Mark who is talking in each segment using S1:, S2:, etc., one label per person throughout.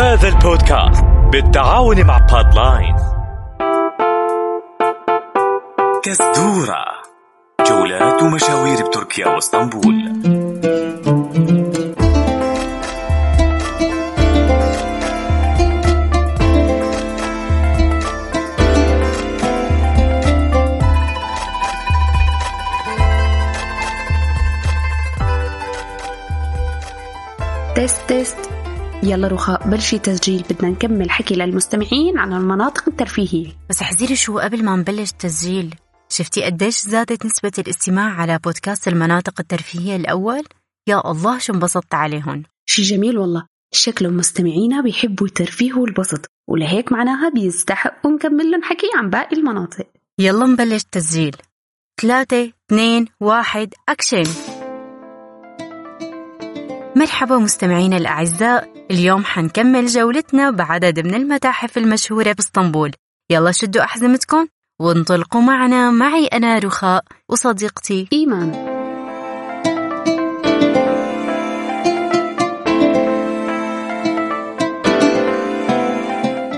S1: هذا البودكاست بالتعاون مع بادلاين كزدورة جولات ومشاوير بتركيا واسطنبول.
S2: test test يلا رخاء بلشي تسجيل بدنا نكمل حكي للمستمعين عن المناطق الترفيهية.
S3: بس حزيري شو قبل ما نبلش تسجيل شفتي قديش زادت نسبة الاستماع على بودكاست المناطق الترفيهية الأول؟ يا الله شو انبسطت عليهم.
S2: شي جميل والله شكلهم مستمعينا بيحبوا الترفيه والبسط ولهيك معناها بيستحقوا نكمل لهم حكي عن باقي المناطق.
S3: يلا نبلش تسجيل ثلاثة اثنين واحد أكشن. مرحبا مستمعينا الأعزاء اليوم حنكمل جولتنا بعدد من المتاحف المشهورة بإسطنبول. يلا شدوا أحزمتكم وانطلقوا معنا معي أنا رخاء وصديقتي
S2: إيمان.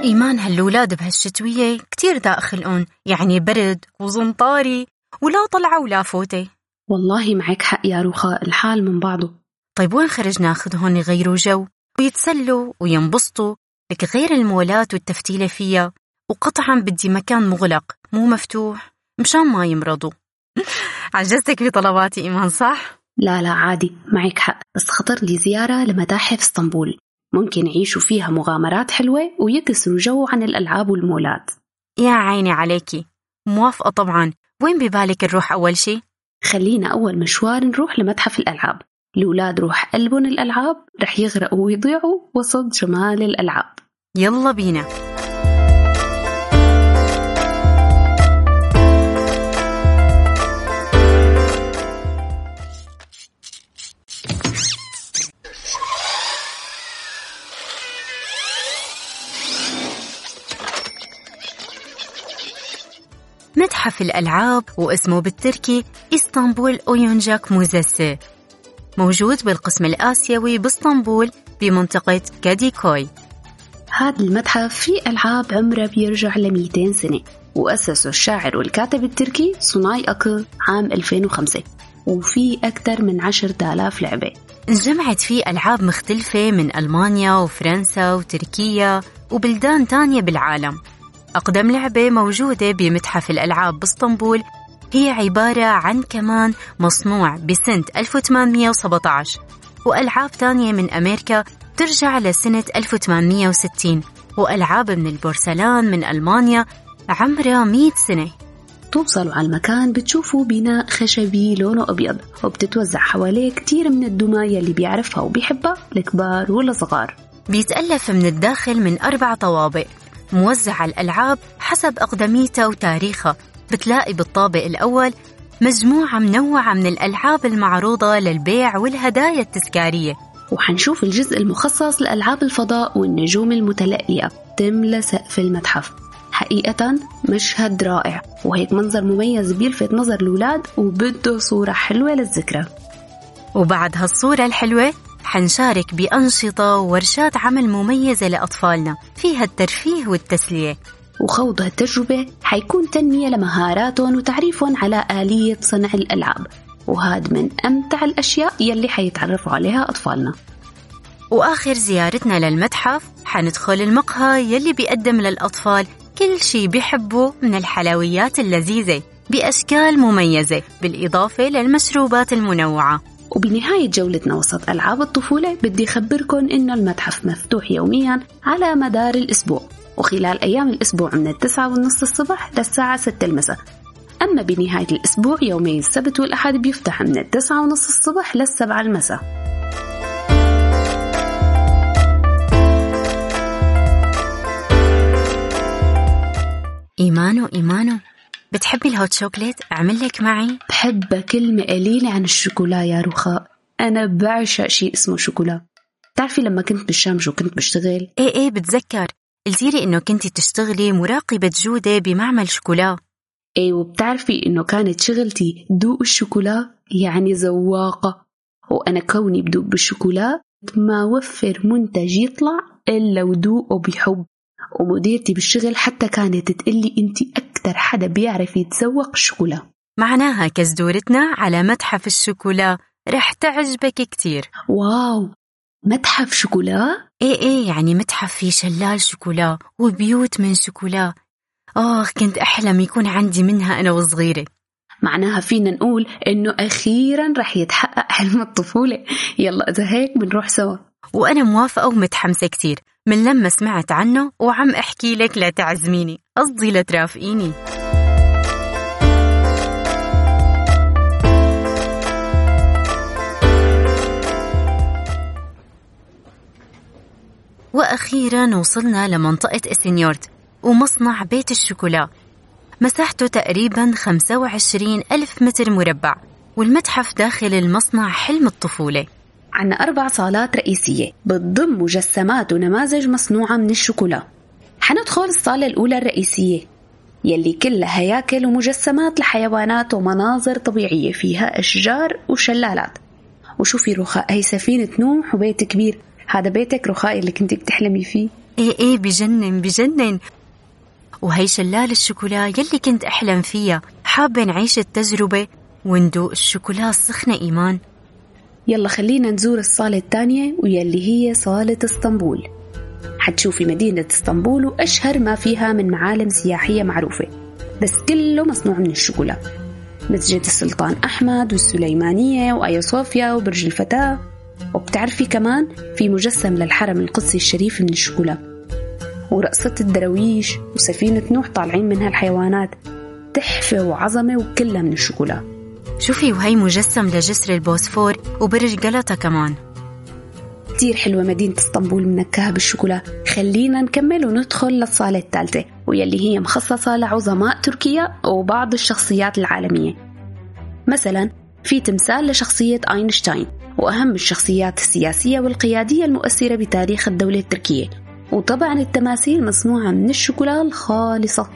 S3: إيمان هالولاد بهالشتوية كتير داء خلقون يعني برد وزنطاري ولا طلعة ولا فوتة.
S2: والله معك حق يا رخاء الحال من بعضه.
S3: طيب وين خرج ناخذهم يغيروا جو ويتسلوا وينبسطوا. لك غير المولات والتفتيلة فيها. وقطعا بدي مكان مغلق مو مفتوح مشان ما يمرضوا. عجزتك بطلباتي إيمان صح؟
S2: لا لا عادي معك حق. بس خطر لي زيارة لمتاحف اسطنبول. ممكن يعيشوا فيها مغامرات حلوة ويكسروا جو عن الألعاب والمولات.
S3: يا عيني عليكي. موافقة طبعا. وين ببالك نروح أول شي؟
S2: خلينا أول مشوار نروح لمتحف الألعاب. الأولاد روح قلبهم الألعاب رح يغرقوا ويضيعوا وسط جمال الألعاب.
S3: يلا بينا. متحف الألعاب واسمه بالتركي إسطنبول أويونجاك موزيسي موجود بالقسم الآسيوي باسطنبول بمنطقة كاديكوي.
S2: هذا المتحف فيه ألعاب عمرها بيرجع ل 200 سنة وأسسه الشاعر والكاتب التركي صناي أكل عام 2005 وفي أكثر من 10,000 لعبة.
S3: انجمعت فيه ألعاب مختلفة من ألمانيا وفرنسا وتركيا وبلدان تانية بالعالم. أقدم لعبة موجودة بمتحف الألعاب باسطنبول هي عبارة عن كمان مصنوع بسنة 1817 وألعاب تانية من أمريكا ترجع لسنة 1860 وألعاب من البورسلان من ألمانيا عمرها 100 سنة.
S2: توصلوا على المكان بتشوفوا بناء خشبي لونه أبيض وبتتوزع حواليه كتير من الدمى يلي بيعرفها وبيحبها الكبار والصغار
S3: بيتألف من الداخل من أربع طوابق موزعة الألعاب حسب أقدميتها وتاريخها. بتلاقي بالطابق الأول مجموعة منوعة من الألعاب المعروضة للبيع والهدايا التذكارية.
S2: وحنشوف الجزء المخصص لألعاب الفضاء والنجوم المتلألئة تملى سقف المتحف. حقيقة مشهد رائع وهيك منظر مميز بيلفت نظر الأولاد وبده صورة حلوة للذكرى.
S3: وبعد هالصورة الحلوة حنشارك بأنشطة وورشات عمل مميزة لأطفالنا فيها الترفيه والتسلية.
S2: وخوض هالتجربة حيكون تنمية لمهاراتهم وتعريفهم على آلية صنع الألعاب. وهذا من أمتع الأشياء يلي حيتعرفوا عليها أطفالنا.
S3: وآخر زيارتنا للمتحف حندخل المقهى يلي بيقدم للأطفال كل شي بيحبوا من الحلويات اللذيذة بأشكال مميزة بالإضافة للمشروبات المنوعة.
S2: وبنهاية جولتنا وسط ألعاب الطفولة بدي أخبركم إنه المتحف مفتوح يوميا على مدار الأسبوع. وخلال أيام الأسبوع من التسعة والنصف الصبح للساعة ستة المساء. أما بنهاية الأسبوع يومي السبت والأحد بيفتح من التسعة ونصف الصبح للسبعة المساء.
S3: إيمانو إيمانو بتحبي الهوت شوكليت؟ أعمل لك معي.
S2: بحب كلمة قليلة عن الشوكولا يا رخاء. أنا بعشق شيء اسمه شوكولا. بتعرفي لما كنت بالشام شو كنت بشتغل؟
S3: إيه إيه بتذكر. قلتيلي إنه كنتي تشتغلي مراقبة جودة بمعمل شوكولا.
S2: إيه وبتعرفي إنه كانت شغلتي دوق الشوكولا يعني زواقة. وأنا كوني بدوق بالشوكولا ما وفر منتج يطلع إلا ودوقه بحب. ومديرتي بالشغل حتى كانت تقلي أنت أكتر حدا بيعرف يتذوق الشوكولا
S3: معناها كزدورتنا على متحف الشوكولا. رح تعجبك كتير.
S2: واو! متحف شوكولا؟
S3: إيه إيه يعني متحف فيه شلال شوكولا وبيوت من شوكولا. آه كنت أحلم يكون عندي منها أنا وصغيرة.
S2: معناها فينا نقول إنه أخيرا رح يتحقق حلم الطفولة. يلا إذا هيك بنروح سوا.
S3: وأنا موافقة ومتحمسة كتير. من لما سمعت عنه وعم أحكي لك لا تعزميني قصدي لا وأخيرا وصلنا لمنطقة السنيورت ومصنع بيت الشوكولا. مساحته تقريبا 25 ألف متر مربع والمتحف داخل المصنع حلم الطفولة.
S2: عنا أربع صالات رئيسية بتضم مجسمات ونماذج مصنوعة من الشوكولا. حندخل الصالة الأولى الرئيسية يلي كلها هياكل ومجسمات لحيوانات ومناظر طبيعية فيها أشجار وشلالات. وشوفي رخاء هي سفينة نوح وبيت كبير. هذا بيتك رخاء اللي كنتي بتحلمي فيه.
S3: إيه إيه بجنن بجنن. وهي شلال الشوكولا يلي كنت أحلم فيها. حابة نعيش التجربة وندوق الشوكولا السخنة إيمان.
S2: يلا خلينا نزور الصالة الثانية ويلي هي صالة اسطنبول. حتشوفي مدينة اسطنبول وأشهر ما فيها من معالم سياحية معروفة. بس كله مصنوع من الشوكولا. مسجد السلطان أحمد والسليمانية وآيا صوفيا وبرج الفتاة. وبتعرفي كمان في مجسم للحرم القدسي الشريف من الشوكولا ورقصة الدراويش وسفينة نوح طالعين منها الحيوانات. تحفة وعظمة وكلها من الشوكولا
S3: شوفي وهي مجسم لجسر البوسفور وبرج جلطة كمان.
S2: كتير حلوة مدينة اسطنبول منكهة بالشوكولا خلينا نكمل وندخل للصالة الثالثة ويلي هي مخصصة لعظماء تركيا وبعض الشخصيات العالمية. مثلا في تمثال لشخصية أينشتاين. وأهم الشخصيات السياسية والقيادية المؤثرة بتاريخ الدولة التركية. وطبعا التماثيل مصنوعة من الشوكولا الخالصة.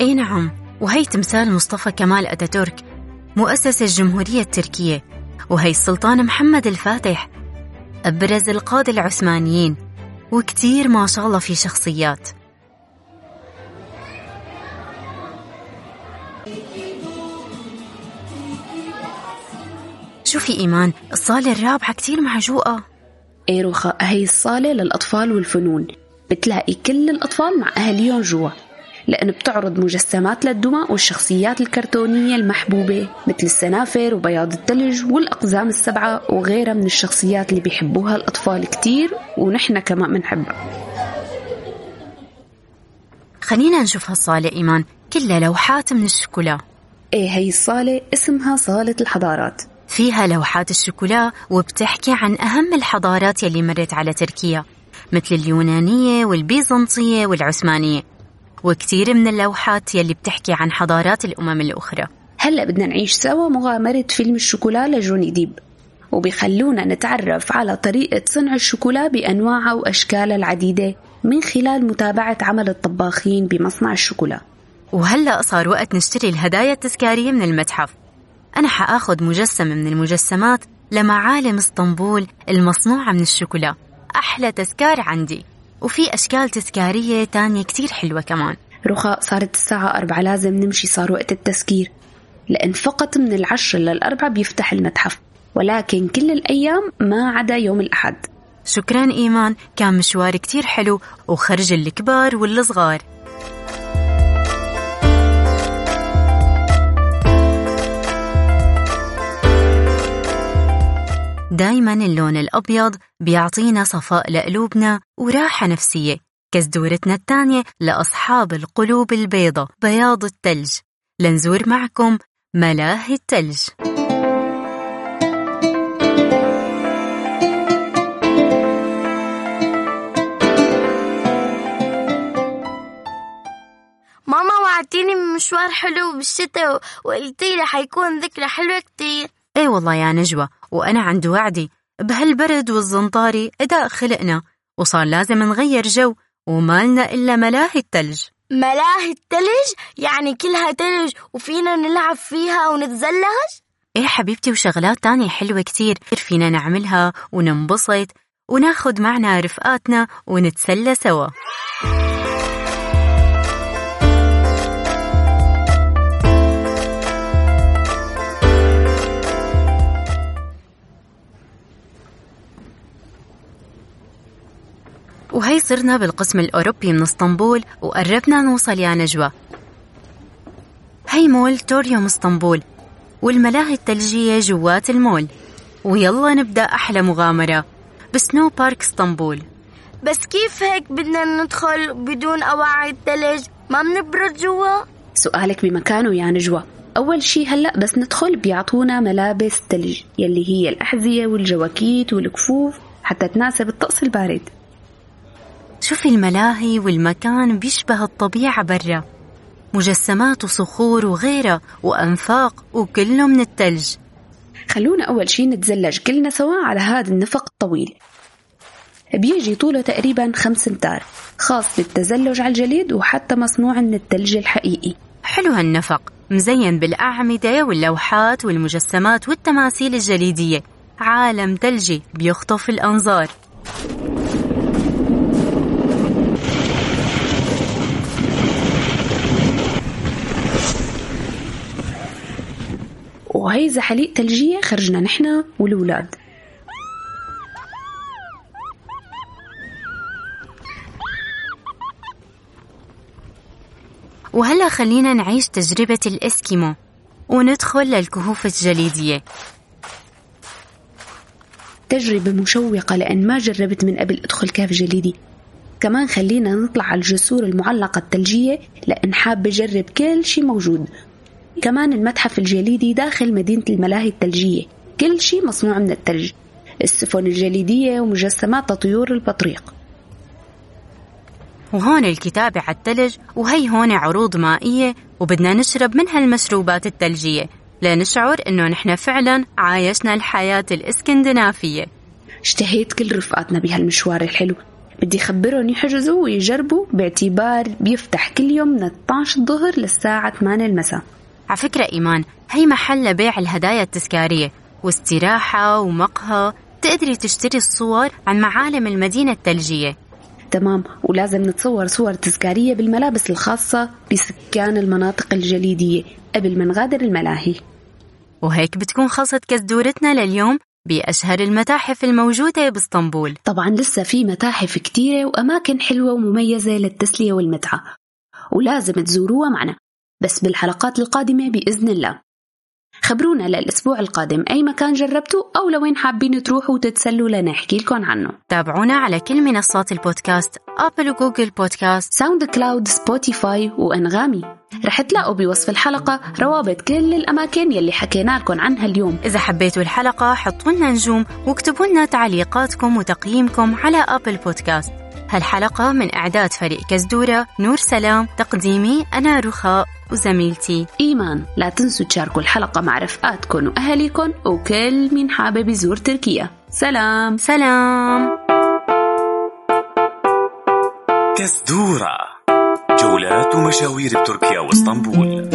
S3: أي نعم وهي تمثال مصطفى كمال أتاتورك مؤسس الجمهورية التركية وهي السلطان محمد الفاتح أبرز القادة العثمانيين وكتير ما شاء الله في شخصيات. شوفي إيمان الصالة الرابعة كتير معجوقة.
S2: إيه روخا هي الصالة للأطفال والفنون. بتلاقي كل الأطفال مع أهاليهم جوا. لأن بتعرض مجسمات للدمى والشخصيات الكرتونية المحبوبة مثل السنافر وبياض الثلج والأقزام السبعة وغيرها من الشخصيات اللي بيحبوها الأطفال كتير ونحن كمان بنحبها.
S3: خلينا نشوف هالصالة إيمان كلها لوحات من الشوكولا.
S2: إيه هي الصالة اسمها صالة الحضارات.
S3: فيها لوحات الشوكولا وبتحكي عن أهم الحضارات يلي مرت على تركيا مثل اليونانية والبيزنطية والعثمانية. وكثير من اللوحات يلي بتحكي عن حضارات الأمم الأخرى.
S2: هلأ بدنا نعيش سوا مغامرة فيلم الشوكولا لجوني ديب. وبيخلونا نتعرف على طريقة صنع الشوكولا بأنواعها وأشكالها العديدة من خلال متابعة عمل الطباخين بمصنع الشوكولا.
S3: وهلأ صار وقت نشتري الهدايا التذكارية من المتحف. أنا حآخذ مجسم من المجسمات لمعالم اسطنبول المصنوعة من الشوكولا. أحلى تذكار عندي. وفي أشكال تذكارية تانية كتير حلوة كمان.
S2: رخاء صارت الساعة أربعة لازم نمشي صار وقت التذكير. لأن فقط من العشر للأربعة بيفتح المتحف. ولكن كل الأيام ما عدا يوم الأحد.
S3: شكرا إيمان. كان مشوار كتير حلو. وخرج الكبار والصغار. دايما اللون الأبيض بيعطينا صفاء لقلوبنا وراحة نفسية. كزدورتنا الثانية لأصحاب القلوب البيضة بياض التلج لنزور معكم ملاهي التلج
S4: ماما وعدتيني مشوار حلو بالشتاء وقلتي لي حيكون ذكرى حلوة كتير.
S3: إيه والله يا نجوى وأنا عند وعدي بهالبرد والزنطاري أداء خلقنا وصار لازم نغير جو ومالنا إلا ملاهي التلج.
S4: ملاهي التلج؟ يعني كلها تلج وفينا نلعب فيها ونتزلج؟
S3: إيه حبيبتي وشغلات تانية حلوة كتير. فينا نعملها وننبسط وناخد معنا رفقاتنا ونتسلى سوا. صرنا بالقسم الأوروبي من اسطنبول وقربنا نوصل يا نجوى. هي مول توريوم اسطنبول والملاهي الثلجية جوات المول. ويلا نبدأ أحلى مغامرة بسنو بارك اسطنبول.
S4: بس كيف هيك بدنا ندخل بدون أواعي الثلج ما بنبرد جوا؟
S2: سؤالك بمكانه يا نجوى. أول شي هلأ بس ندخل بيعطونا ملابس ثلج يلي هي الأحذية والجواكيت والكفوف حتى تناسب الطقس البارد.
S3: شوفي الملاهي والمكان بيشبه الطبيعة برا. مجسمات وصخور وغيرها وأنفاق وكله من التلج.
S2: خلونا أول شي نتزلج كلنا سوا على هذا النفق الطويل. بيجي طوله تقريبا خمس امتار خاص بالتزلج على الجليد وحتى مصنوع من التلج الحقيقي.
S3: حلو هالنفق مزين بالأعمدة واللوحات والمجسمات والتماثيل الجليدية. عالم ثلجي بيخطف الأنظار.
S2: وهي زحاليق ثلجية خرجنا نحن والولاد
S3: وهلا خلينا نعيش تجربة الإسكيمو وندخل للكهوف الجليدية.
S2: تجربة مشوقة لأن ما جربت من قبل أدخل كهف جليدي. كمان خلينا نطلع على الجسور المعلقة الثلجية لأن حابة أجرب كل شي موجود. كمان المتحف الجليدي داخل مدينة الملاهي الثلجية كل شي مصنوع من الثلج السفن الجليدية ومجسمات طيور البطريق.
S3: وهون الكتابة على الثلج وهي هون عروض مائية وبدنا نشرب من هالمشروبات الثلجية لنشعر إنه نحن فعلا عايشنا الحياة الإسكندنافية.
S2: اشتهيت كل رفقاتنا بهالمشوار الحلو. بدي خبرهم يحجزوا ويجربوا باعتبار بيفتح كل يوم من 12 الظهر للساعة 8 المساء.
S3: على فكرة إيمان هي محل لبيع الهدايا التذكارية واستراحة ومقهى. تقدري تشتري الصور عن معالم المدينة الثلجية.
S2: تمام. ولازم نتصور صور تذكارية بالملابس الخاصة بسكان المناطق الجليدية قبل ما نغادر الملاهي.
S3: وهيك بتكون خلصت كزدورتنا لليوم بأشهر المتاحف الموجودة باسطنبول.
S2: طبعا لسه في متاحف كتيرة وأماكن حلوة ومميزة للتسلية والمتعة. ولازم تزوروها معنا. بس بالحلقات القادمة بإذن الله. خبرونا للأسبوع القادم أي مكان جربتوا أو لوين حابين تروحوا وتتسلوا لنحكي لكم عنه.
S3: تابعونا على كل منصات البودكاست أبل وجوجل بودكاست
S2: ساوند كلاود سبوتيفاي وأنغامي رح تلاقوا بوصف الحلقة روابط كل الأماكن يلي حكينا لكم عنها اليوم.
S3: إذا حبيتوا الحلقة حطوا لنا نجوم واكتبوا لنا تعليقاتكم وتقييمكم على أبل بودكاست هالحلقة من إعداد فريق كزدورة نور سلام تقديمي أنا رخاء. وزميلتي
S2: إيمان. لا تنسوا تشاركوا الحلقة مع رفقاتكم وأهاليكم وكل مين حابب يزور تركيا. سلام.
S3: سلام.
S1: كزدورة جولات ومشاوير بتركيا واسطنبول.